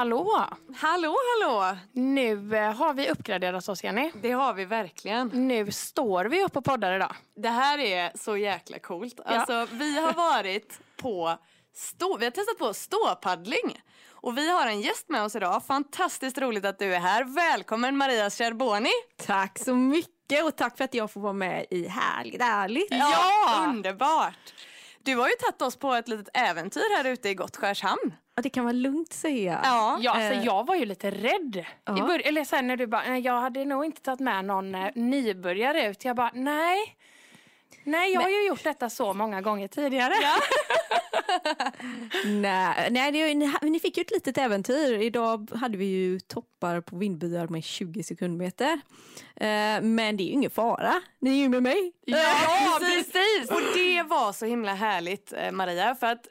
Hallå! Hallå, hallå! Nu eh, har vi uppgraderat oss, Jenny. Det har vi verkligen. Nu står vi upp och poddar idag. Det här är så jäkla coolt. Alltså, vi har varit på stå, vi har testat på ståpaddling. Och vi har en gäst med oss idag. Fantastiskt roligt att du är här. Välkommen Maria Cerboni. Tack så mycket och tack för att jag får vara med i Härligt ärligt. Ja, underbart! Du har ju tagit oss på ett litet äventyr här ute i Gottskärshamn. Ja, det kan vara lugnt säga. Ja. Ja, alltså, Eh. jag var ju lite rädd. Ja. I bör- eller sen när du bara, "Nej, jag hade nog inte tagit med någon eh, nybörjare ut. Jag bara, nej. Nej, jag har ju gjort detta så många gånger tidigare. Nej, nej det, ni, ni fick ju ett litet äventyr. Idag hade vi ju toppar på vindbyar med 20 sekundmeter. Eh, men det är ju ingen fara. Ni är ju med mig. Ja, precis! Och det var så himla härligt eh, Maria för att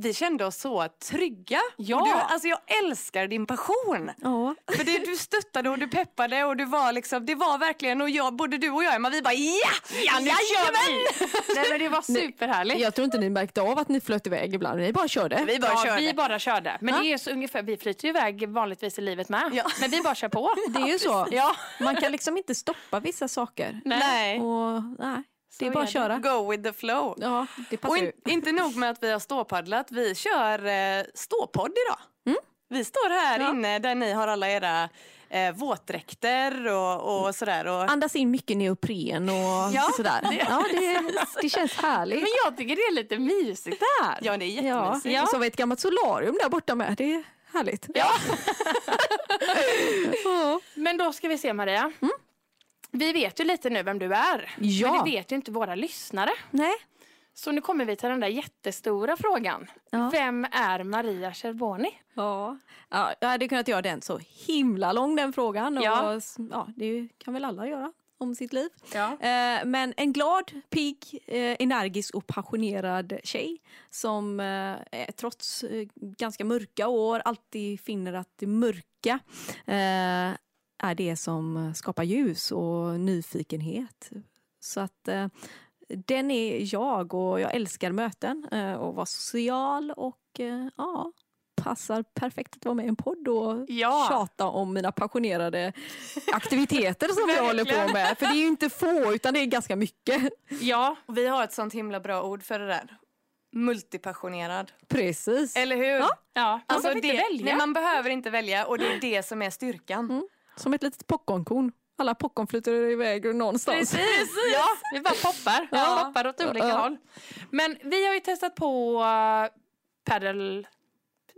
vi kände oss så trygga. Ja. Du, alltså jag älskar din passion. Ja. För det, du stöttade och du peppade och du var liksom, det var verkligen, och jag, både du och jag Emma, vi bara ja! Ja, nu kör vi! Nej, men det var superhärligt. Jag tror inte ni märkte av att ni flöt iväg ibland. Ni bara körde. Vi bara ja, körde. vi bara körde. Men Ja. det är så ungefär, vi flyter iväg vanligtvis i livet med. Ja. Men vi bara kör på. Det är ju så. Ja. Man kan liksom inte stoppa vissa saker. Nej. Och, nej, det är Så bara att köra. Go with the flow. Ja, det Och passar ju. in, inte nog med att vi har ståpaddlat, vi kör eh, ståpodd idag. Vi står här Mm. Ja. inne där ni har alla era eh, våtdräkter och, och sådär. Och, Andas in mycket neopren och Ja, sådär. Ja, det, det känns härligt. Men jag tycker det är lite mysigt det här. ja, det är Ja, jättemysigt. och så har vi ett gammalt solarium där borta med. Det är härligt. Ja. Ja. Men då ska vi se Maria. Vi vet ju lite nu vem du är. Ja. Men det vet ju inte våra lyssnare. Nej. Så nu kommer vi till den där jättestora frågan. Ja. Vem är Maria Cerboni? Ja. Ja, jag hade kunnat göra den så himla lång den frågan. Och, Ja. ja, det kan väl alla göra om sitt liv. Ja. Eh, men en glad, pigg, eh, energisk och passionerad tjej som eh, eh, trots eh, ganska mörka år alltid finner att det mörka eh, är det som skapar ljus och nyfikenhet. Så att eh, den är jag och jag älskar möten eh, och vara social och eh, ja, passar perfekt att vara med i en podd och Ja. tjata om mina passionerade aktiviteter som jag håller på med. För det är ju inte få utan det är ganska mycket. Ja. Vi har ett sånt himla bra ord för det där. Multipassionerad. Precis. Eller hur? Ja. ja. Man Alltså behöver det, välja. Nej, man behöver inte välja och det är det som är styrkan. Som ett litet popcornkorn. Alla popcorn flyter iväg någonstans. Precis! Ja, vi bara poppar. Ja. Poppar åt olika Ja. håll. Men vi har ju testat på uh, paddle,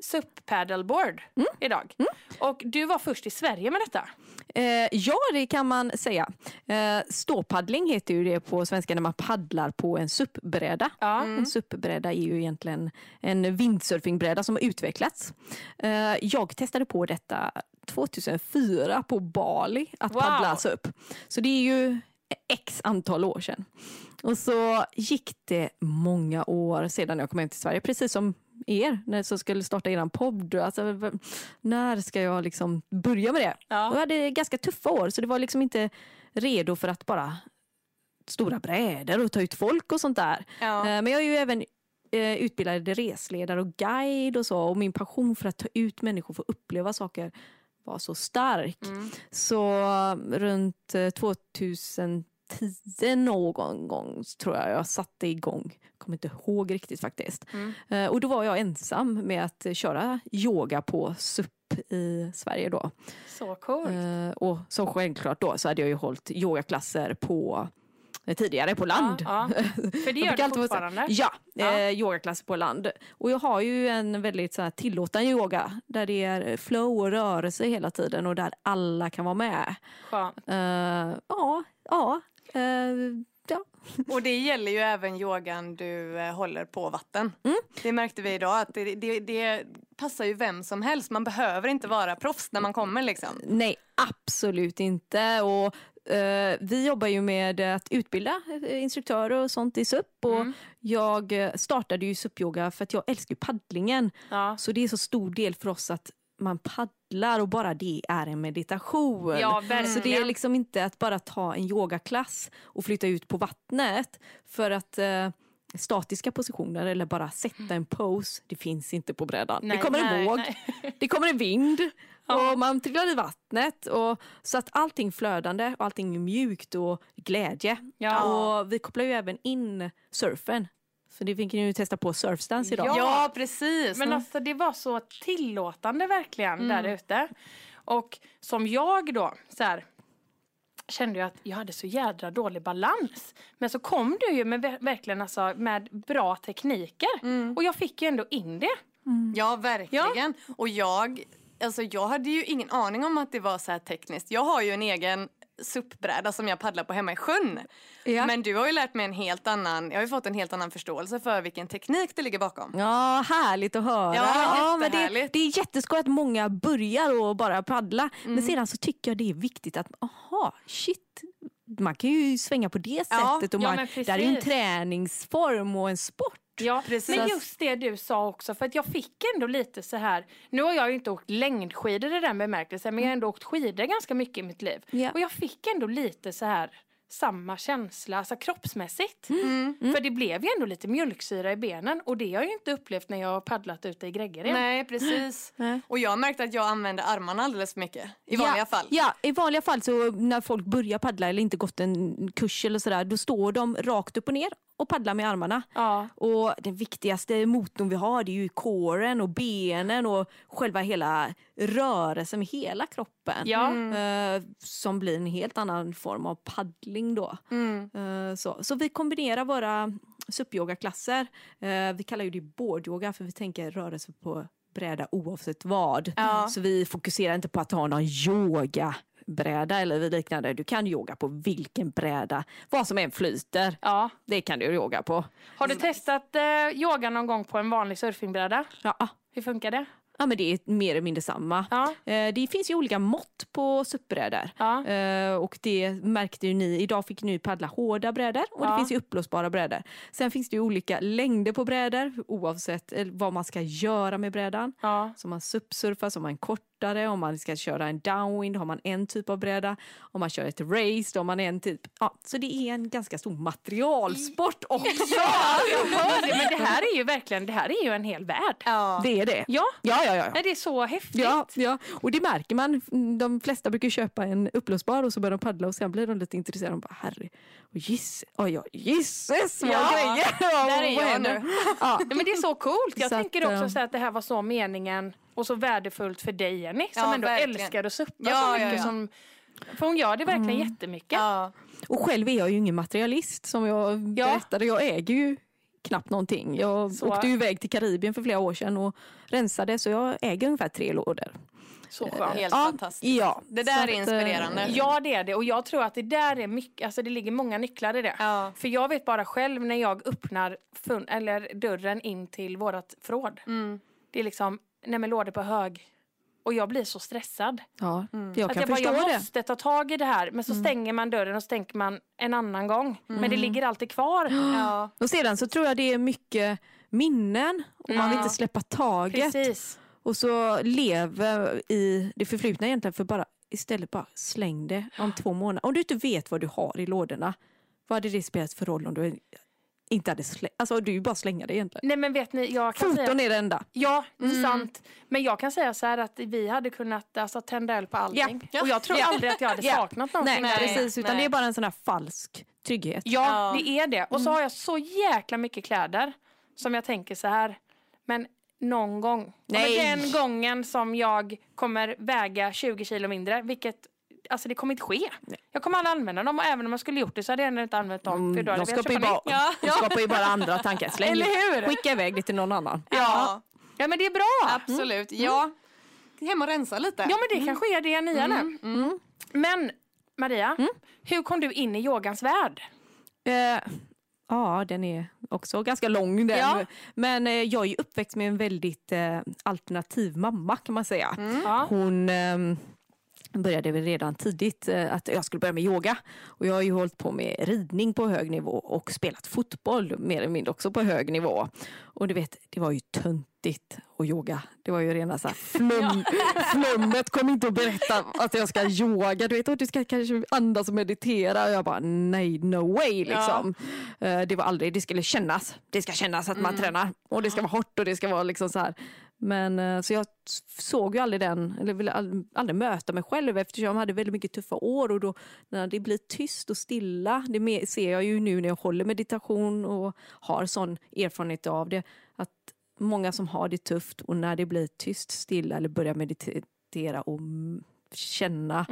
SUP paddleboard Mm. idag. Och du var först i Sverige med detta. Eh, ja, det kan man säga. Eh, ståpaddling heter ju det på svenska när man paddlar på en SUP-bräda. Ja. En SUP-bräda är ju egentligen en windsurfingbräda som har utvecklats. Eh, jag testade på detta 2004 på Bali, att Wow. paddla SUP. Så det är ju x antal år sedan. Och så gick det många år sedan jag kom hem till Sverige, precis som er, när jag skulle starta er podd. Alltså, när ska jag liksom börja med det? Ja. Och jag hade ganska tuffa år, så det var liksom inte redo för att bara stora brädor och ta ut folk och sånt där. Ja. Eh, Men jag är ju även eh, utbildad resledare och guide och så. Och min passion för att ta ut människor för att uppleva saker var så stark. Mm. Så eh, runt eh, 2010 någon gång tror jag jag satte igång. Kommer inte ihåg riktigt faktiskt. Mm. Eh, Och då var jag ensam med att eh, köra yoga på SUP i Sverige då. Så coolt. Eh, Och så självklart då så hade jag ju hållit yogaklasser på eh, tidigare på land. Ja, ja. För det gör du fortfarande. Ja, Ja. Eh, yogaklasser på land. Och jag har ju en väldigt så här, tillåtande yoga där det är flow och rörelse hela tiden och där alla kan vara med. Skönt. Eh, ja, ja. eh, ja. Och det gäller ju även yogan du eh, håller på vatten. Mm. Det märkte vi idag att det, det, det passar ju vem som helst. Man behöver inte vara proffs när man kommer liksom. Nej, absolut inte. Och, vi jobbar ju med att utbilda eh, instruktörer och sånt i SUP. Och Mm. Jag eh, startade ju SUP-yoga för att jag älskar paddlingen. Ja. Så det är så stor del för oss att man paddlar och bara det är en meditation. Ja, Så det är liksom inte att bara ta en yogaklass och flytta ut på vattnet. För att eh, statiska positioner eller bara sätta en pose, det finns inte på brädan. Nej, det kommer en nej, våg, nej. det kommer en vind och man trillar i vattnet. Och, så att allting flödande och allting är mjukt och glädje. Ja. Och vi kopplar ju även in surfen. Så det fick ni ju testa på surfstance idag. Ja. Ja, precis. Men alltså det var så tillåtande verkligen Mm. där ute. Och som jag då så här, kände jag att jag hade så jädra dålig balans. Men så kom du ju med ver- verkligen alltså, med bra tekniker. Mm. Och jag fick ju ändå in det. Ja, verkligen. Och jag, alltså jag hade ju ingen aning om att det var så här tekniskt. Jag har ju en egen SUP-bräda som jag paddlar på hemma i sjön. Ja. Men du har ju lärt mig en helt annan, jag har ju fått en helt annan förståelse för vilken teknik det ligger bakom. Ja, härligt att höra. Ja, men det, det är jätteskoj att många börjar och bara paddla. Mm. Men sedan så tycker jag det är viktigt att, aha, shit, man kan ju svänga på det Ja, sättet. Och ja, man, men det här är ju en träningsform och en sport. Ja, Precis. men just det du sa också, för att jag fick ändå lite så här, nu har jag ju inte åkt längdskidor i den bemärkelsen, men jag har ändå åkt skidor ganska mycket i mitt liv. Ja. Och jag fick ändå lite så här samma känsla, alltså kroppsmässigt. Mm. För det blev ju ändå lite mjölksyra i benen och det har jag ju inte upplevt när jag har paddlat ute i Gräggered. Nej, precis. Nej. Och jag har märkt att jag använder armarna alldeles för mycket. I vanliga ja, fall. Ja, i vanliga fall så när folk börjar paddla eller inte gått en kurs eller sådär, då står de rakt upp och ner och paddlar med armarna. Ja. Och den viktigaste motorn vi har det är ju kåren och benen och själva hela rörelsen med hela kroppen. Ja. Eh, som blir en helt annan form av paddling då. Mm. Eh, så. så vi kombinerar våra SUP-yogaklasser. Eh, vi kallar ju det boardyoga för vi tänker rörelse på bräda oavsett vad. Ja. Så vi fokuserar inte på att ha någon yoga bräda eller liknande. Du kan yoga på vilken bräda, vad som än flyter. ja. Det kan du yoga på. Har du testat eh, yoga någon gång på en vanlig surfingbräda? Ja, Hur funkar det? ja men det är mer eller mindre samma. Ja. Eh, Det finns ju olika mått på SUP-brädor. Ja. Eh, och det märkte ju ni. Idag fick ni paddla hårda brädor och det Ja. finns ju uppblåsbara brädor. Sen finns det ju olika längder på brädor oavsett eh, vad man ska göra med brädan. Ja. Så man SUP-surfar så man kortare, om man ska köra en downwind har man en typ av bräda. Om man kör ett race då har man en typ. Ja, så det är en ganska stor materialsport också. Ja, det. Men det här är ju verkligen, det här är ju en hel värld. Ja. Det är det. Ja, Ja, ja, ja. Nej, det är så häftigt. Ja, ja, och det märker man. De flesta brukar köpa en uppblåsbar och så börjar de paddla och sen blir de lite intresserade. De bara, herre, och giss, oh, ja, gisses vad Ja, grejer! Där är jag nu. Ja. Men det är så coolt. Jag Så tänker att, också eh, att det här var så meningen och så värdefullt för dig Jenny som Ja, ändå verkligen. älskar att suppa Ja, så mycket. ja. Som, för hon gör det verkligen Mm. jättemycket. Ja. Och själv är jag ju ingen materialist som jag berättade. Jag äger ju knappt någonting. Jag Så- åkte ju iväg till Karibien för flera år sedan och rensade så jag äger ungefär tre lådor. Så skönt. Helt ja, fantastiskt. Ja, Det där Så är att, eh, inspirerande. Ja det är det och jag tror att det där är mycket, alltså det ligger många nycklar i det. Ja. För jag vet bara själv när jag öppnar fun- eller dörren in till vårat förråd. Mm. Det är liksom, nej men lådor på hög. Och jag blir så stressad. Ja, jag Att kan jag, bara, förstå jag det. måste ta tag i det här. Men så stänger man dörren och så tänker man en annan gång. Men det ligger alltid kvar. Ja. Och sedan så tror jag det är mycket minnen och man vill inte släppa taget. Precis. Och så lever i det förflutna egentligen för bara istället bara släng det om två månader. Om du inte vet vad du har i lådorna, vad hade det spelat för roll om du inte hade slängt? Alltså du bara slänga det egentligen. Nej men vet ni, jag kan Foton säga... är det enda. Ja, sant. Men jag kan säga så här att vi hade kunnat alltså, tända eld på allting. Ja. Och jag tror Ja. aldrig att jag hade Ja. saknat någonting. Nej, precis. Utan nej. det är bara en sån här falsk trygghet. Ja, Ja. det är det. Och så har jag så jäkla mycket kläder som jag tänker så här. Men någon gång. Nej. Men den gången som jag kommer väga 20 kilo mindre, vilket Alltså det kommer inte ske. Jag kommer aldrig använda dem och även om jag skulle gjort det så hade jag ändå inte använt dem. För då Mm, de skapar ju, bara, nytt. de skapar ju bara andra tankar. Släng, Eller hur? Skicka iväg det till någon annan. Ja. Ja men det är bra. Absolut. Ja. Hem och rensa lite. Ja men det kanske är det nya nu. Mm. Men Maria, hur kom du in i yogans värld? Eh, ja, den är också ganska lång. Den. Ja. Men eh, jag är ju uppväxt med en väldigt eh, alternativ mamma kan man säga. Ja. Hon, ehm, började väl redan tidigt eh, att jag skulle börja med yoga. Och jag har ju hållit på med ridning på hög nivå och spelat fotboll mer eller mindre också på hög nivå. Och du vet, det var ju töntigt att yoga. Det var ju rena så här flum, flummet. Kom inte och berätta att jag ska yoga. Du vet, och du ska kanske andas och meditera. Och jag bara, nej, no way liksom. Eh, Det var aldrig, det skulle kännas. Det ska kännas att man tränar. Och det ska vara hårt och det ska vara liksom så här. Men eh, så jag såg ju aldrig den, eller ville ald- aldrig möta mig själv eftersom jag hade väldigt mycket tuffa år och då när det blir tyst och stilla, det ser jag ju nu när jag håller meditation och har sån erfarenhet av det, att många som har det tufft och när det blir tyst, stilla eller börjar meditera och mm, känna,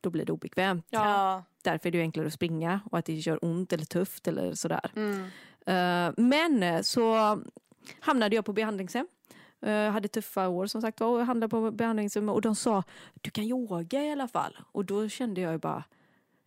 då blir det obekvämt. Ja. Därför är det ju enklare att springa och att det gör ont eller tufft eller sådär. Mm. Eh, men eh, så hamnade jag på behandlingshem. Uh, hade tuffa år som sagt och jag hamnade på behandlingshem och de sa du kan yoga i alla fall. Och då kände jag ju bara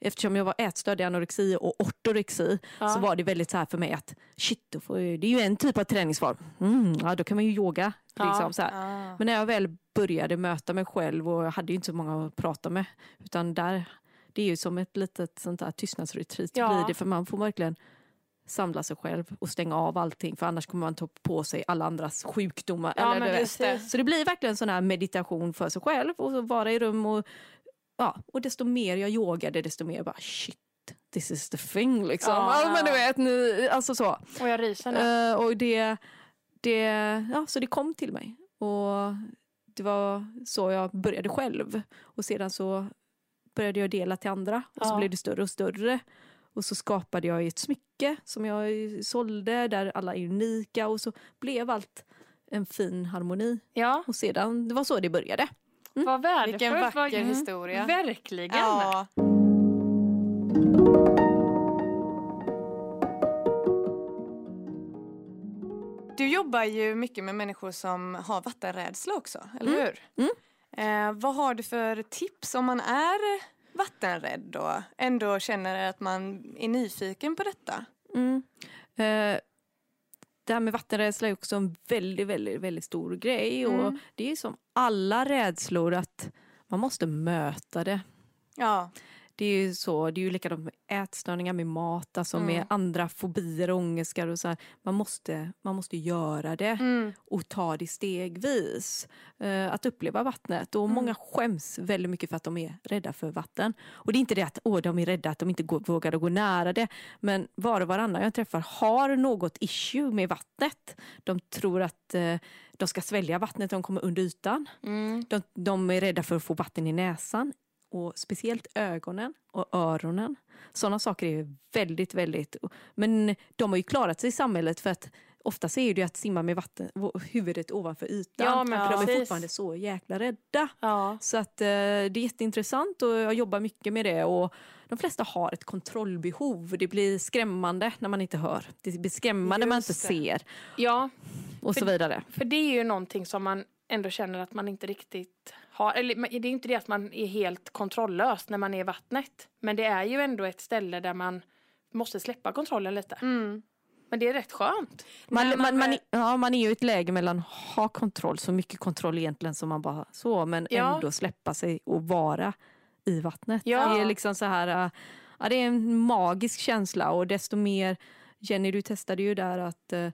Eftersom jag var ätstörd i anorexi och ortorexi så var det väldigt så här för mig att shit, jag- det är ju en typ av träningsform. Mm, ja, då kan man ju yoga. Liksom, så här. Ah. Men när jag väl började möta mig själv och jag hade ju inte så många att prata med. Utan där, det är ju som ett litet sånt där tystnadsretreat Ja. blir det. För man får verkligen samla sig själv och stänga av allting. För annars kommer man ta på sig alla andras sjukdomar. Ja, eller det. Så det blir verkligen sån här meditation för sig själv och så vara i rum och ja, och desto mer jag yogade desto mer bara shit, this is the thing liksom. Ja. Ja, men du vet, nu, alltså så. Och jag ryser nu. Eh, och det, det, ja, så det kom till mig. Och det var så jag började själv. Och sedan så började jag dela till andra och så Ja. blev det större och större. Och så skapade jag ett smycke som jag sålde där alla är unika och så blev allt en fin harmoni. Ja, Och sedan, det var så det började. vad värdefullt. Vilken vacker Vad- historia. Verkligen. Ja. Du jobbar ju mycket med människor som har vattenrädsla också, eller hur? Mm. Eh, vad har du för tips om man är vattenrädd och ändå känner att man är nyfiken på detta? Mm. Eh, det här med vattenrädsla är också en väldigt, väldigt, väldigt stor grej. Och Mm. det är som alla rädslor att man måste möta det. Ja, Det är ju så, det är ju likadant med ätstörningar, med mat, alltså Mm. med andra fobier och ångestgar och så här. Man måste, man måste göra det mm. och ta det stegvis. Eh, att uppleva vattnet. Och många skäms väldigt mycket för att de är rädda för vatten. Och det är inte det att åh, de är rädda att de inte går, vågar gå nära det. Men var och varannan jag träffar har något issue med vattnet. De tror att eh, de ska svälja vattnet de kommer under ytan. Mm. De, de är rädda för att få vatten i näsan. Och speciellt ögonen och öronen. Sådana saker är väldigt, väldigt... Men de har ju klarat sig i samhället för att oftast är det att simma med vatten, huvudet ovanför ytan. Ja, men för de är precis. fortfarande så jäkla rädda. Ja. Så att, eh, det är jätteintressant och jag jobbar mycket med det. Och de flesta har ett kontrollbehov. Det blir skrämmande när man inte hör. Det blir skrämmande när man inte det. ser. ja, Och så vidare. för det är ju någonting som man ändå känner att man inte riktigt har. Eller det är inte det att man är helt kontrolllös när man är i vattnet. Men det är ju ändå ett ställe där man måste släppa kontrollen lite. Mm. Men det är rätt skönt. Man, man, man man, väl- ja, man är ju i ett läge mellan ha kontroll, så mycket kontroll egentligen som man bara så, men Ja. ändå släppa sig och vara i vattnet. Ja. Det är liksom så här, äh, ja, det är en magisk känsla och desto mer, Jenny du testade ju där att äh,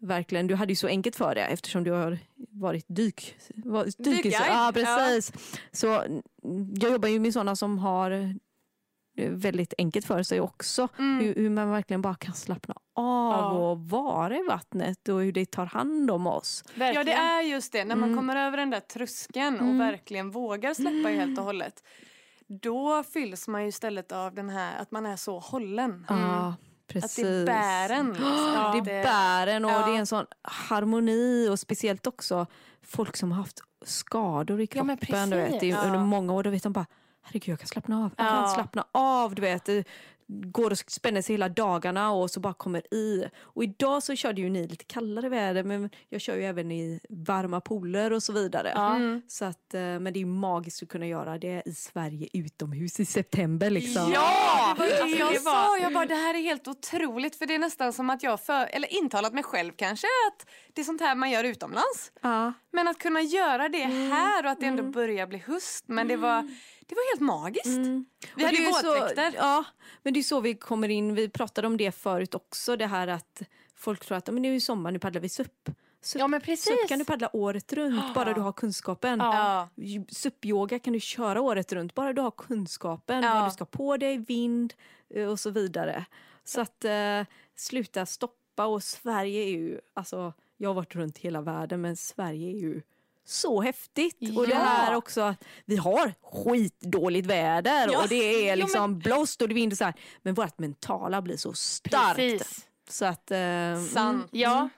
verkligen, du hade ju så enkelt för det eftersom du har varit dyk, var, dykis, Dykguide, ja, precis. Så mm, jag jobbar ju med sådana som har eh, väldigt enkelt för sig också. Mm. Hur, hur man verkligen bara kan slappna av Ja. och vara i vattnet och hur det tar hand om oss. Ja, det Verkligen. är just det. När man Mm. kommer över den där tröskeln Mm. och verkligen vågar släppa helt och hållet. Då fylls man ju istället av den här att man är så hållen. Ja, Att precis. det bär en. Liksom. Ja. Det bär en och Ja. det är en sån harmoni och speciellt också folk som har haft skador i Ja, kroppen precis. du vet, Ja. under många år. Då vet de bara, herregud jag kan slappna av. Jag kan Ja. slappna av. Du vet. Går och spänner sig hela dagarna och så bara kommer i. Och idag så körde ju ni lite kallare väder men jag kör ju även i varma pooler och så vidare. Ja. Mm. Så att, eh, men det är ju magiskt att kunna göra det i Sverige utomhus i september. Liksom. Ja! Det var Alltså, jag sa. Jag bara, det här är helt otroligt. För det är nästan som att jag, för, eller intalat mig själv kanske, att det är sånt här man gör utomlands. Ja. Men att kunna göra det Mm. här och att det ändå börjar bli höst. Men det var, Det var helt magiskt. Mm. Vi Och hade ju så- våtdräkter. Ja, men det är så vi kommer in. Vi pratade om det förut också. Det här att folk tror att "Ja, men det är ju sommar, nu paddlar vi SUP. SUP, Ja men precis. SUP kan du paddla året runt, bara du har kunskapen. Ja. SUP-yoga kan du köra året runt, bara du har kunskapen. Ja. Vad du ska på dig, vind eh, och så vidare. Så att eh, sluta stoppa. Och Sverige är ju, alltså jag har varit runt hela världen men Sverige är ju så häftigt. Och det Ja. här också att vi har skitdåligt väder Ja. och det är Jo, liksom blåst och det och så här. Men vårt mentala blir så starkt. Precis. Så att... Eh, Sant. Ja.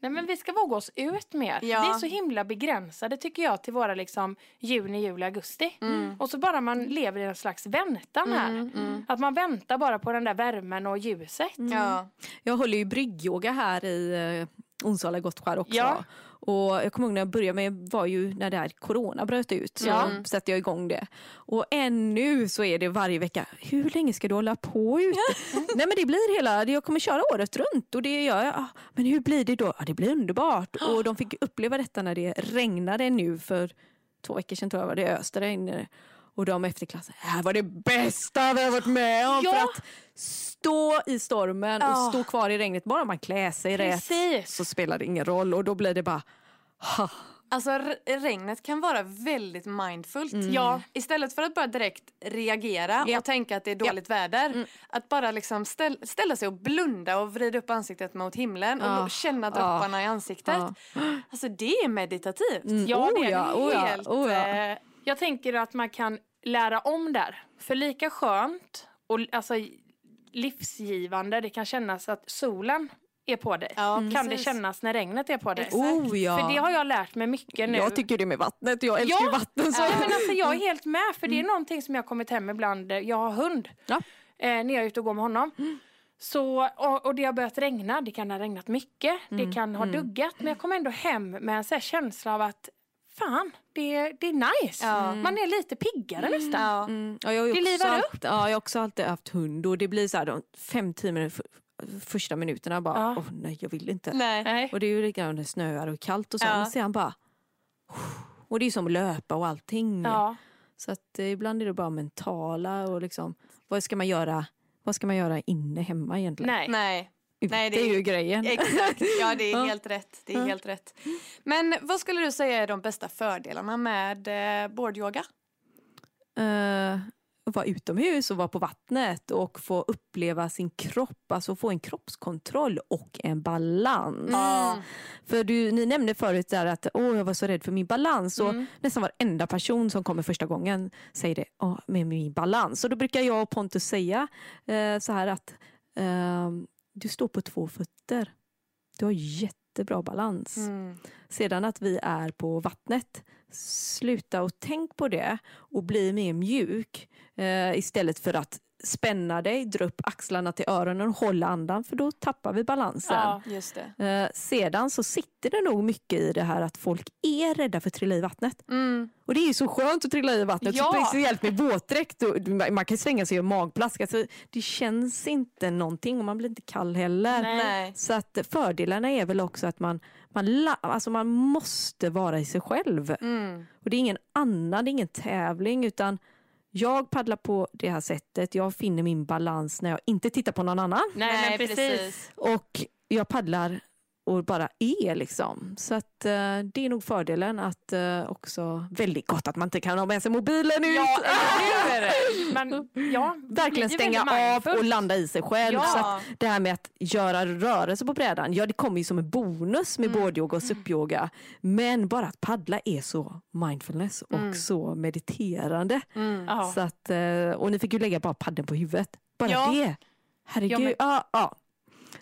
Nej men vi ska våga oss ut mer. Ja. Vi är så himla begränsade tycker jag till våra liksom juni, juli, augusti. Mm. Och så bara man lever i en slags väntan här. Att man väntar bara på den där värmen och ljuset. Ja. Jag håller ju bryggyoga här i eh, Onsala Gottskär också. Ja. Och jag kommer ihåg när jag började med var ju när det här corona bröt ut. Så Ja. satte jag igång det. Och ännu så är det varje vecka. Hur länge ska du hålla på ute? Nej men det blir hela, jag kommer köra året runt och det gör jag. Ah, Men hur blir det då? Ja, det blir underbart. Och de fick uppleva detta när det regnade nu för två veckor sedan tror jag var det öste där inne. Och de efter klassen, det här var det bästa vi har varit med om. Ja. För att stå i stormen och Ja. stå kvar i regnet, bara man klär sig rätt Precis. så spelar det ingen roll och då blir det bara ha. Alltså re- regnet kan vara väldigt mindfullt. Ja. Istället för att bara direkt reagera Ja. och tänka att det är dåligt väder. Att bara liksom ställ, ställa sig och blunda och vrida upp ansiktet mot himlen Ja. och känna dropparna i ansiktet. Ja. Alltså det är meditativt. Ja, Oh det är ja, oh ja, helt, oh ja. Eh, Jag tänker att man kan lära om där. För lika skönt och alltså, livsgivande det kan kännas att solen är på dig. Ja, Kan det precis. kännas när regnet är på dig. Oh ja. För det har jag lärt mig mycket nu. Jag tycker det med vattnet, jag älskar Ja. vatten. Så. Ja, men alltså, jag är helt med, för det är någonting som jag har kommit hem ibland. Jag har hund Ja. eh, när jag är ute och går med honom. Så, och, och det har börjat regna, det kan ha regnat mycket, det kan ha duggat. Men jag kommer ändå hem med en så här känsla av att fan, det, det är nice. Ja. Man är lite piggare nästan. Ja. Mm, ja, jag, har ju Det också livar allt, ja, jag har också alltid haft hund och det blir så här de fem, tio minuter, första minuterna bara, Ja. åh nej jag vill inte. Nej. Och det är ju likadant när det snöar och kallt och så, Ja. men sen bara och det är som att löpa och allting. Ja. Så att eh, ibland är det bara mentala och liksom, vad ska man göra, vad ska man göra inne hemma egentligen? Nej. Nej. Nej, det är är- ju grejen. Exakt, ja det är helt rätt. Det är helt rätt. Men vad skulle du säga är de bästa fördelarna med eh, boardyoga? Eh, vara utomhus och vara på vattnet och få uppleva sin kropp, alltså få en kroppskontroll och en balans. Ja. För du, ni nämnde förut där att Åh, jag var så rädd för min balans och Mm. nästan varenda person som kommer första gången säger det, Åh, med min balans. Och då brukar jag och Pontus säga eh, så här att ehm, du står på två fötter. Du har jättebra balans. Mm. Sedan att vi är på vattnet, sluta och tänk på det och bli mer mjuk eh, istället för att spänna dig, dra upp axlarna till öronen och hålla andan för då tappar vi balansen. Ja. Eh, sedan så sitter det nog mycket i det här att folk är rädda för att trilla i vattnet. Mm. Och det är ju så skönt att trilla i vattnet, Ja. speciellt med våtdräkt. och Man kan slänga sig i magplask. Alltså, det känns inte någonting och man blir inte kall heller. Nej. Så att fördelarna är väl också att man, man, alltså man måste vara i sig själv. Mm. Och det är ingen annan, det är ingen tävling utan jag paddlar på det här sättet. Jag finner min balans när jag inte tittar på någon annan. Nej, precis. Och jag paddlar och bara är liksom. Så att eh, det är nog fördelen att eh, också, väldigt gott att man inte kan ha med sig mobilen ut. Ja? Men, ja, Verkligen stänga av och landa i sig själv. Ja. Så att det här med att göra rörelse på brädan, ja det kommer ju som en bonus med Mm. boardyoga och supyoga. Men bara att paddla är så mindfulness och Mm. så mediterande. Mm. Så att, eh, och ni fick ju lägga bara paddeln på huvudet. Bara Ja. det. Herregud. Ja, men- Ja, ja.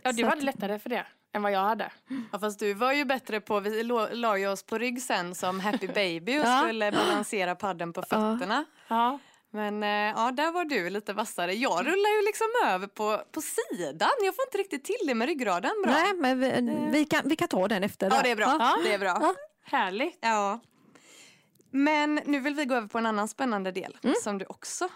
Ja, du Så hade att- lättare för det än vad jag hade. Ja, fast du var ju bättre på, vi la ju oss på rygg sen som happy baby och Ja. skulle balansera padden på fötterna. Ja. Men eh, ja, där var du lite vassare. Jag rullar ju liksom över på, på sidan. Jag får inte riktigt till det med ryggraden bra. Nej, men vi, vi, kan, vi kan ta den efter. Ja, där. det är bra. Ja. Det är bra. Ja. Härligt. Ja. Men nu vill vi gå över på en annan spännande del som du också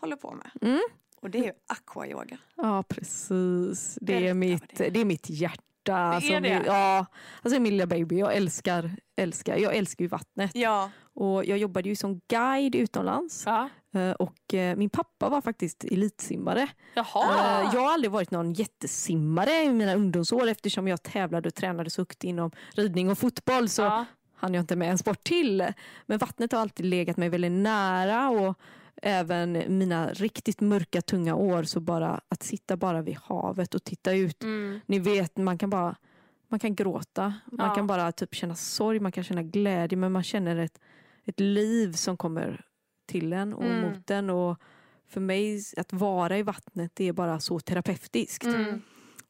håller på med. Mm. Och det är ju aquayoga. Ja, precis. Det är, Berätta mitt, det det är mitt hjärta. Hjärta. Alltså, är det? Ja, alltså min lilla baby. Jag älskar, älskar, jag älskar ju vattnet. Ja. Och jag jobbade ju som guide utomlands. Ja. Eh, Och eh, min pappa var faktiskt elitsimmare. Jaha. Eh, Jag har aldrig varit någon jättesimmare i mina ungdomsår eftersom jag tävlade och tränade så högt inom ridning och fotboll. Så Ja. hann jag inte med en sport till. Men vattnet har alltid legat mig väldigt nära och även mina riktigt mörka tunga år så bara att sitta bara vid havet och titta ut. Mm. Ni vet, man kan bara man kan gråta, man Ja. kan bara typ känna sorg, man kan känna glädje men man känner ett, ett liv som kommer till en och Mm. mot en. Och för mig att vara i vattnet det är bara så terapeutiskt. Mm.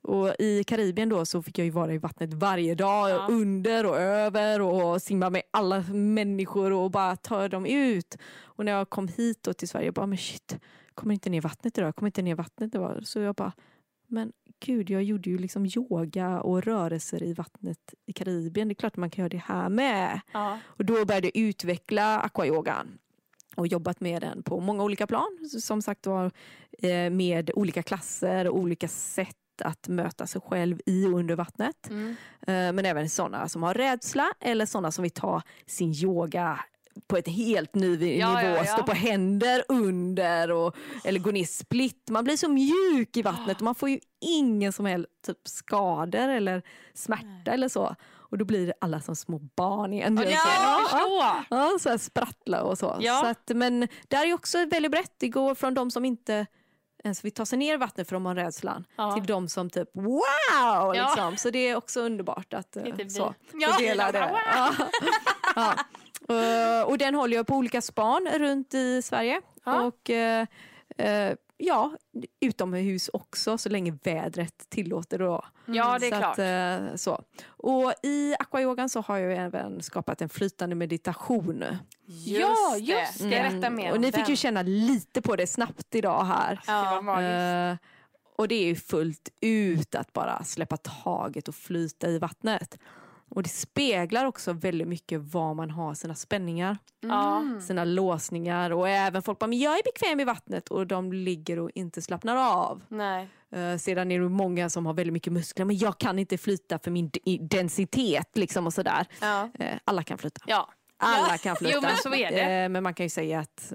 Och I Karibien då så fick jag ju vara i vattnet varje dag, Ja. under och över och simma med alla människor och bara ta dem ut. Och när jag kom hit då till Sverige, jag bara men shit, kommer inte ner i vattnet idag, kommer inte ner i vattnet idag. Så jag bara, men gud, jag gjorde ju liksom yoga och rörelser i vattnet i Karibien. Det är klart att man kan göra det här med. Ja. Och då började jag utveckla aquayogan och jobbat med den på många olika plan. Som sagt var eh, med olika klasser och olika sätt att möta sig själv i och under vattnet. Mm. Eh, Men även sådana som har rädsla eller sådana som vill ta sin yoga på ett helt ny vi- Ja, nivå. ja, ja. Stå på händer under och, eller gå ner split. Man blir så mjuk i vattnet och man får ju ingen som helst typ skador eller smärta eller så. Och då blir alla som små barn igen. Ja, förstår. Ja, så här sprattla och så. Ja. så att, men där är också väldigt brett. Det går från de som inte ens vill ta sig ner i vattnet för de har rädslan Ja. till de som typ wow! Ja. Liksom. Så det är också underbart att eh, Lite vi. så, Ja. dela det. Ja. Eh, och den håller jag på olika span runt i Sverige. Och eh, eh, ja, utomhus också så länge vädret tillåter. Då. Ja, det är så klart. Att, eh, så. Och i aquayogan så har jag även skapat en flytande meditation. Ja, just det. Berätta mer Och ni fick ju känna lite på det snabbt idag här. Det var Ja. magiskt. Eh, och det är ju fullt ut att bara släppa taget och flyta i vattnet. Och det speglar också väldigt mycket var man har sina spänningar. Mm. sina låsningar och även folk bara, men jag är bekväm i vattnet och de ligger och inte slappnar av. Nej. Uh, sedan är det många som har väldigt mycket muskler, men jag kan inte flyta för min densitet liksom och sådär. Ja. Eh, alla kan flyta. Ja. Alla kan flyta. Jo, men så är det. Eh, men man kan ju säga att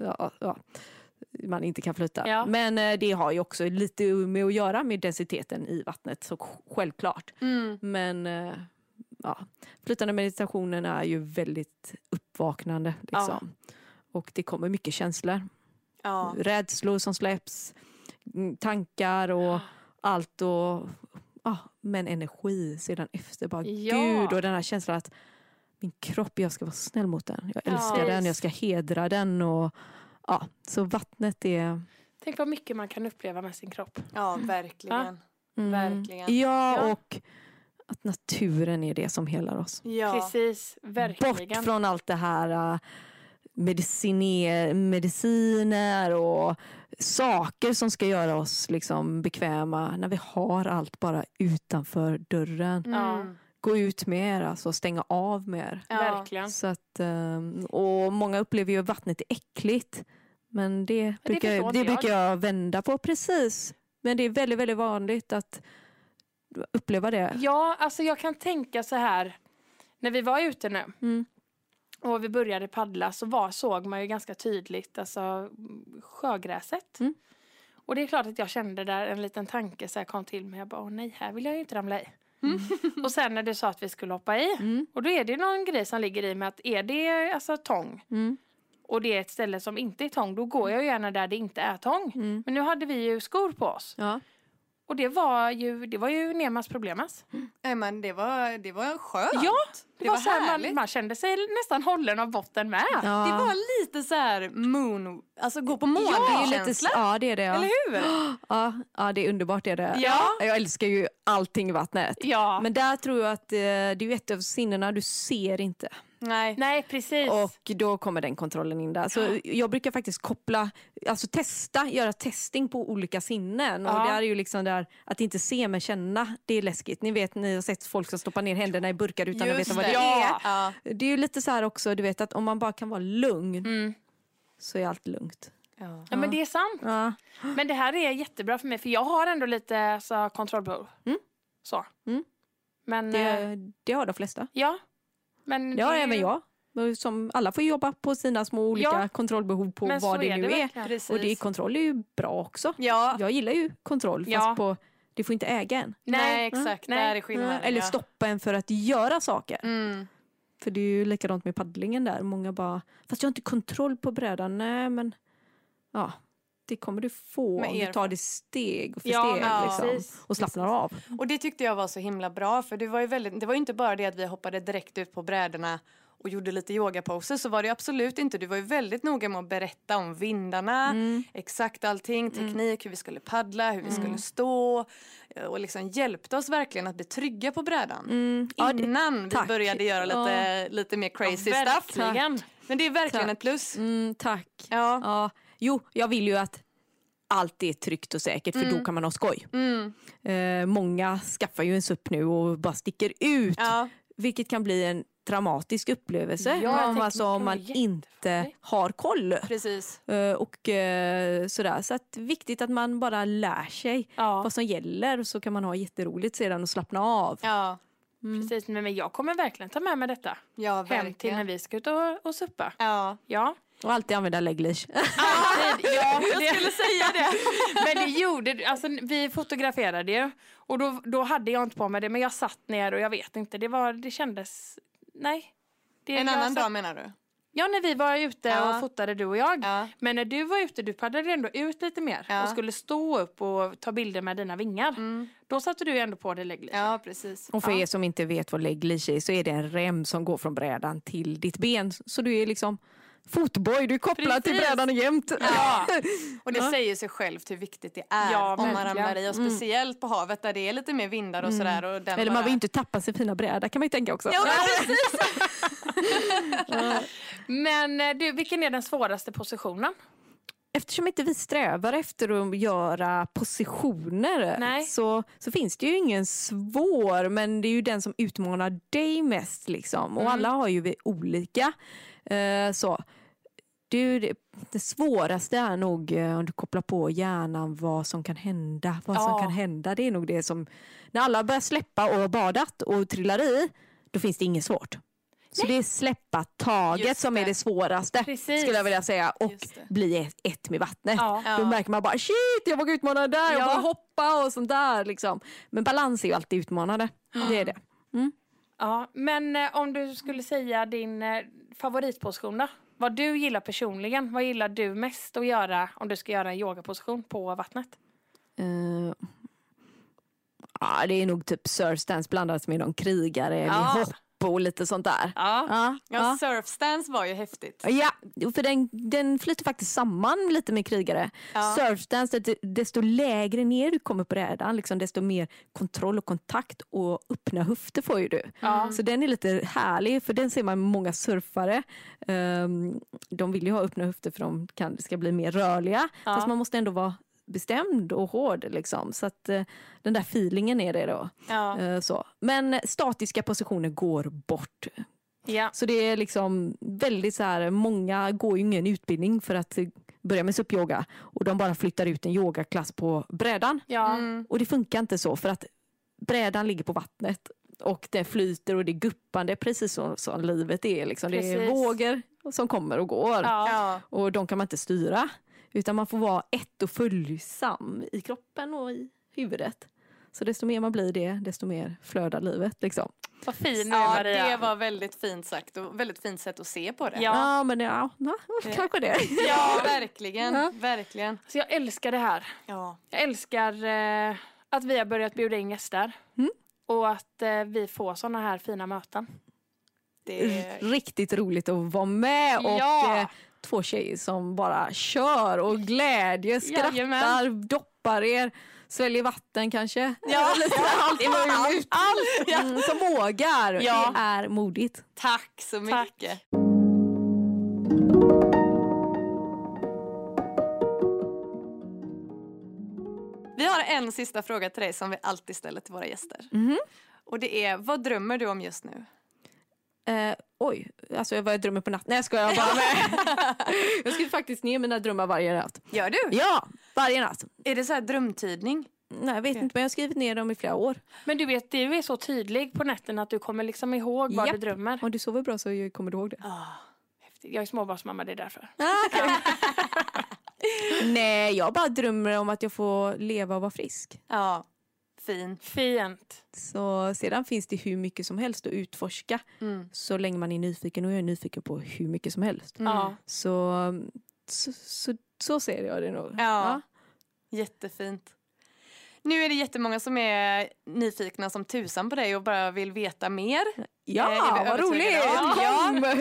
man inte kan flyta. Ja. Men det har ju också lite med att göra med densiteten i vattnet, så självklart. Mm. Men ja, flytande meditationen är ju väldigt uppvaknande. Liksom. Och det kommer mycket känslor. Ja. Rädslor som släpps, mm, tankar och allt. Och, ja, men energi sedan efter. Bara, Ja. Gud, och den här känslan att min kropp, jag ska vara snäll mot den. Jag Ja. älskar den, jag ska hedra den. Och, ja, så vattnet är... Tänk vad mycket man kan uppleva med sin kropp. ja, verkligen. Mm, Verkligen. Ja, Ja. och att naturen är det som helar oss. Ja. Precis, verkligen. Bort från allt det här uh, mediciner, mediciner och saker som ska göra oss liksom bekväma när vi har allt bara utanför dörren. Mm. Gå ut mer, alltså stänga av mer. Ja. Verkligen. Så att, um, och många upplever ju att vattnet är äckligt. Men det brukar, det jag. brukar jag vända på precis. Men det är väldigt, väldigt vanligt att uppleva det. Ja, alltså jag kan tänka så här. När vi var ute nu Mm. och vi började paddla så var, såg man ju ganska tydligt alltså, sjögräset. Mm. Och det är klart att jag kände där en liten tanke så här kom till mig. Jag bara, åh nej, här vill jag ju inte ramla i. och sen när du sa att vi skulle hoppa i. Mm. Och då är det någon grej som ligger i med att är det alltså tång Mm. och det är ett ställe som inte är tång, då går jag ju gärna där det inte är tång. Mm. Men nu hade vi ju skor på oss. Ja. Och det var ju, det var ju Nemas problemas. Nej, men det var, det var skönt. Ja, det, det var, var så här, man, härligt. man kände sig nästan hållen av botten med. Ja. Det var lite så här moon, alltså gå på det är lite, ja, det är det. Ja. Eller hur? Ja, ja, det är underbart. Det är det. Ja. Jag älskar ju allting i vattnet. Ja, Men där tror jag att eh, det är ju ett av sinnena du ser inte. Nej. nej precis. Och då kommer den kontrollen in där. Så jag brukar faktiskt koppla, alltså testa, göra testing på olika sinnen. Ja. Och det är ju liksom där att inte se men känna, det är läskigt. Ni vet, ni har sett folk som stoppar ner händerna i burkar utan att Just veta vad det, det. är. Ja. Ja. Det är ju lite så här också, du vet att om man bara kan vara lugn Mm. så är allt lugnt. Ja. Ja, men det är sant. Ja. Men det här är jättebra för mig för jag har ändå lite alltså, kontrollbehov. Mm. Så. Mm. Men, eh, Det, det har de flesta. ja. Men Det har även jag. Som alla får jobba på sina små olika Ja. kontrollbehov på vad det är nu det är. Precis. Och det, kontroll är ju bra också. Ja, Jag gillar ju kontroll fast Ja. på, det får inte äga en. nej, Nej. exakt. Nej. Där är skillnaden. Eller ja. stoppa en för att göra saker. Mm. För det är ju likadant med paddlingen där. Många bara, fast jag har inte kontroll på brädan. Nej men, ja. Det kommer du få Med om du tar det steg för Ja, steg. ja, liksom, precis. och slappnar av. Och det tyckte jag var så himla bra för det var ju väldigt, det var inte bara det att vi hoppade direkt ut på brädorna och gjorde lite yogaposer så var det absolut inte. Du var ju väldigt noga med att berätta om vindarna, Mm. exakt allting, teknik, hur vi skulle paddla, hur vi skulle stå eh, och liksom hjälpte oss verkligen att bli trygga på brädan. Mm. Ja, Innan vi tack. började göra lite, lite mer crazy stuff. Verkligen. Men det är verkligen Tack. ett plus. mm, tack. Ja. Jo, jag vill ju att allt är tryggt och säkert för då kan man ha skoj. Mm. Eh, många skaffar ju en SUP nu och bara sticker ut. Ja. Vilket kan bli en traumatisk upplevelse. Ja, om, alltså, om man inte har koll. Precis. Eh, och eh, sådär. Så att viktigt att man bara lär sig Ja, vad som gäller så kan man ha jätteroligt sedan och slappna av. Ja, precis. Men jag kommer verkligen ta med mig detta ja hem till när vi ska ut och, och suppa. Ja. Ja. Och alltid använda. Alltid, ja, Jag skulle säga det. Men det gjorde, alltså vi fotograferade ju och då, då hade jag inte på mig det men jag satt ner och jag vet inte, det var, det kändes, nej. Det, En annan satt- dag menar du? Ja, när vi var ute Ja. och fotade du och jag. Ja. Men när du var ute, du paddlade ändå ut lite mer Ja. och skulle stå upp och ta bilder med dina vingar. Mm. Då satte du ändå på dig lägglis. Ja, precis. Och för Ja. er som inte vet vad legleash är så är det en rem som går från brädan till ditt ben. Så du är liksom fotboy, du är kopplad till Precis. brädan jämt. Ja. Och det Ja. säger sig självt hur viktigt det är Ja, om man ramlar i. Och speciellt på havet där det är lite mer vindar och sådär. Och den Eller man bara- vill ju inte tappa sin fina bräda kan man ju tänka också. Ja, men. Men eh, du, vilken är den svåraste positionen? Eftersom inte vi strävar efter att göra positioner Nej. så, så finns det ju ingen svår, men det är ju den som utmanar dig mest. Liksom. Och Mm. alla har ju olika. Eh, så. Du, det, det svåraste är nog eh, om du kopplar på hjärnan vad som kan hända. Vad som Ja. kan hända. Det är nog det som, när alla börjar släppa och har badat och trillar i, då finns det inget svårt. Så det är släppa taget som är det. svåraste Precis. skulle jag vilja säga. Och bli ett, med vattnet. Ja. Ja. Då märker man bara shit, jag vågar utmana det där, jag Ja. vågar hoppa och sånt där. Liksom. Men balans är ju alltid utmanande. Det är det. Ja, men eh, om du skulle säga din favoritposition då? Vad du gillar personligen, vad gillar du mest att göra om du ska göra en yogaposition på vattnet? Eh, ja, det är nog typ surfstance blandat med någon krigare, Ja. med hopp och lite sånt där. Ja. Ja, Ja, surfstance var ju häftigt. Ja, för den, den flyter faktiskt samman lite med krigare. Ja. Surfdance, det- desto lägre ner du kommer på brädan, liksom, desto mer kontroll och kontakt och öppna höfter får ju du. Ja. Så den är lite härlig, för den ser man många surfare. Ehm, de vill ju ha öppna höfter för de kan, ska bli mer rörliga. Fast man måste ändå vara bestämd och hård. Liksom. Så att eh, den där feelingen är det då. Ja. Eh, så. Men statiska positioner går bort. ja. Så det är liksom väldigt så här, många går ju ingen utbildning för att börja med SUP-yoga och de bara flyttar ut en yogaklass på brädan. ja. Mm. Och det funkar inte så för att brädan ligger på vattnet och det flyter och det är guppande precis som, som livet är. Liksom. Det är Precis. vågor som kommer och går. Ja. och de kan man inte styra. Utan man får vara ett och följsam i kroppen och i huvudet. Så desto mer man blir det, desto mer flödar livet. Liksom. Vad fin är ja, Maria. det var väldigt fint sagt och väldigt fint sätt att se på det. Ja. Ja, men ja, ja kanske det. Ja, verkligen. Ja. Verkligen. Så jag älskar det här. Ja. Jag älskar eh, att vi har börjat bjuda in gäster. Mm. Och att eh, vi får såna här fina möten. Det Riktigt roligt att vara med och Ja. eh, två tjejer som bara kör och glädje, skrattar, Jajamän. doppar er, sväljer vatten kanske. Ja. Allt möjligt. Allt! Mm, som vågar. Ja. Det är modigt. Tack så Tack. mycket. Vi har en sista fråga till dig som vi alltid ställer till våra gäster. Mhm. Och det är, vad drömmer du om just nu? Eh, oj, alltså vad jag drömmer på natten. Nej jag skojar bara med. jag skriver faktiskt ner mina drömmar varje natt. Gör du? Ja, varje natt. Är det så här drömtydning? Nej, jag vet inte, men jag har skrivit ner dem i flera år. Men du vet, du är så tydlig på nätterna att du kommer liksom ihåg vad Japp. du drömmer. Om du sover bra så kommer du ihåg det. Ah, häftigt. Jag är småbarnsmamma, det är därför. Nej, jag bara drömmer om att jag får leva och vara frisk. Ja, fint. Fint. Så sedan finns det hur mycket som helst att utforska Mm. så länge man är nyfiken och jag är nyfiken på hur mycket som helst. Ja. Så, så, så, så ser jag det nog. Ja. Jättefint. Nu är det jättemånga som är nyfikna som tusan på dig och bara vill veta mer. Ja, Eh, vad roligt! Ja,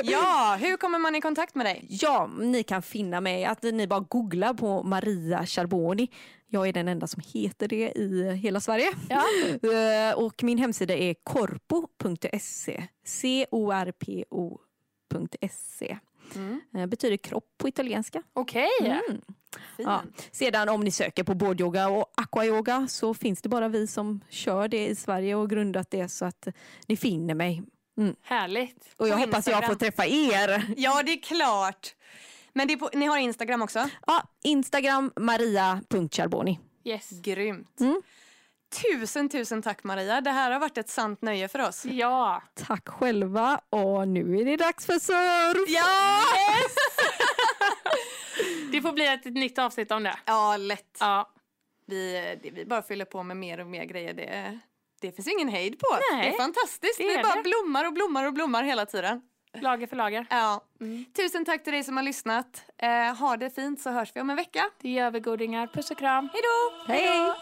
ja, hur kommer man i kontakt med dig? Ja, ni kan finna mig. Att ni bara googlar på Maria Charboni. Jag är den enda som heter det i hela Sverige. Ja. Eh, Och min hemsida är corpo.se. C-O-R-P-O.se. Mm. Eh, Betyder kropp på italienska. Okej. Mm. Ja. Sedan om ni söker på bårdyoga och aquayoga så finns det bara vi som kör det i Sverige och grundat det så att ni finner mig. Härligt. Och jag På hoppas jag Instagram. får träffa er. Ja, det är klart. Men det är på, ni har Instagram också? Ja, Instagram maria.charboni. Yes. Grymt. Mm. Tusen, tusen tack Maria. Det här har varit ett sant nöje för oss. Ja. Tack själva och nu är det dags för surf! Ja! Det får bli ett nytt avsnitt om det. Ja, lätt. Ja. Vi, det, vi bara fyller på med mer och mer grejer. Det, det finns ingen hejd på. Nej, det är fantastiskt. det Det, är bara det. blommar och blommar och blommar hela tiden. Lager för lager. Ja. Mm. Tusen tack till dig som har lyssnat. Eh, ha det fint så hörs vi om en vecka. Det gör vi godingar. Puss och kram. Hej då! Hej!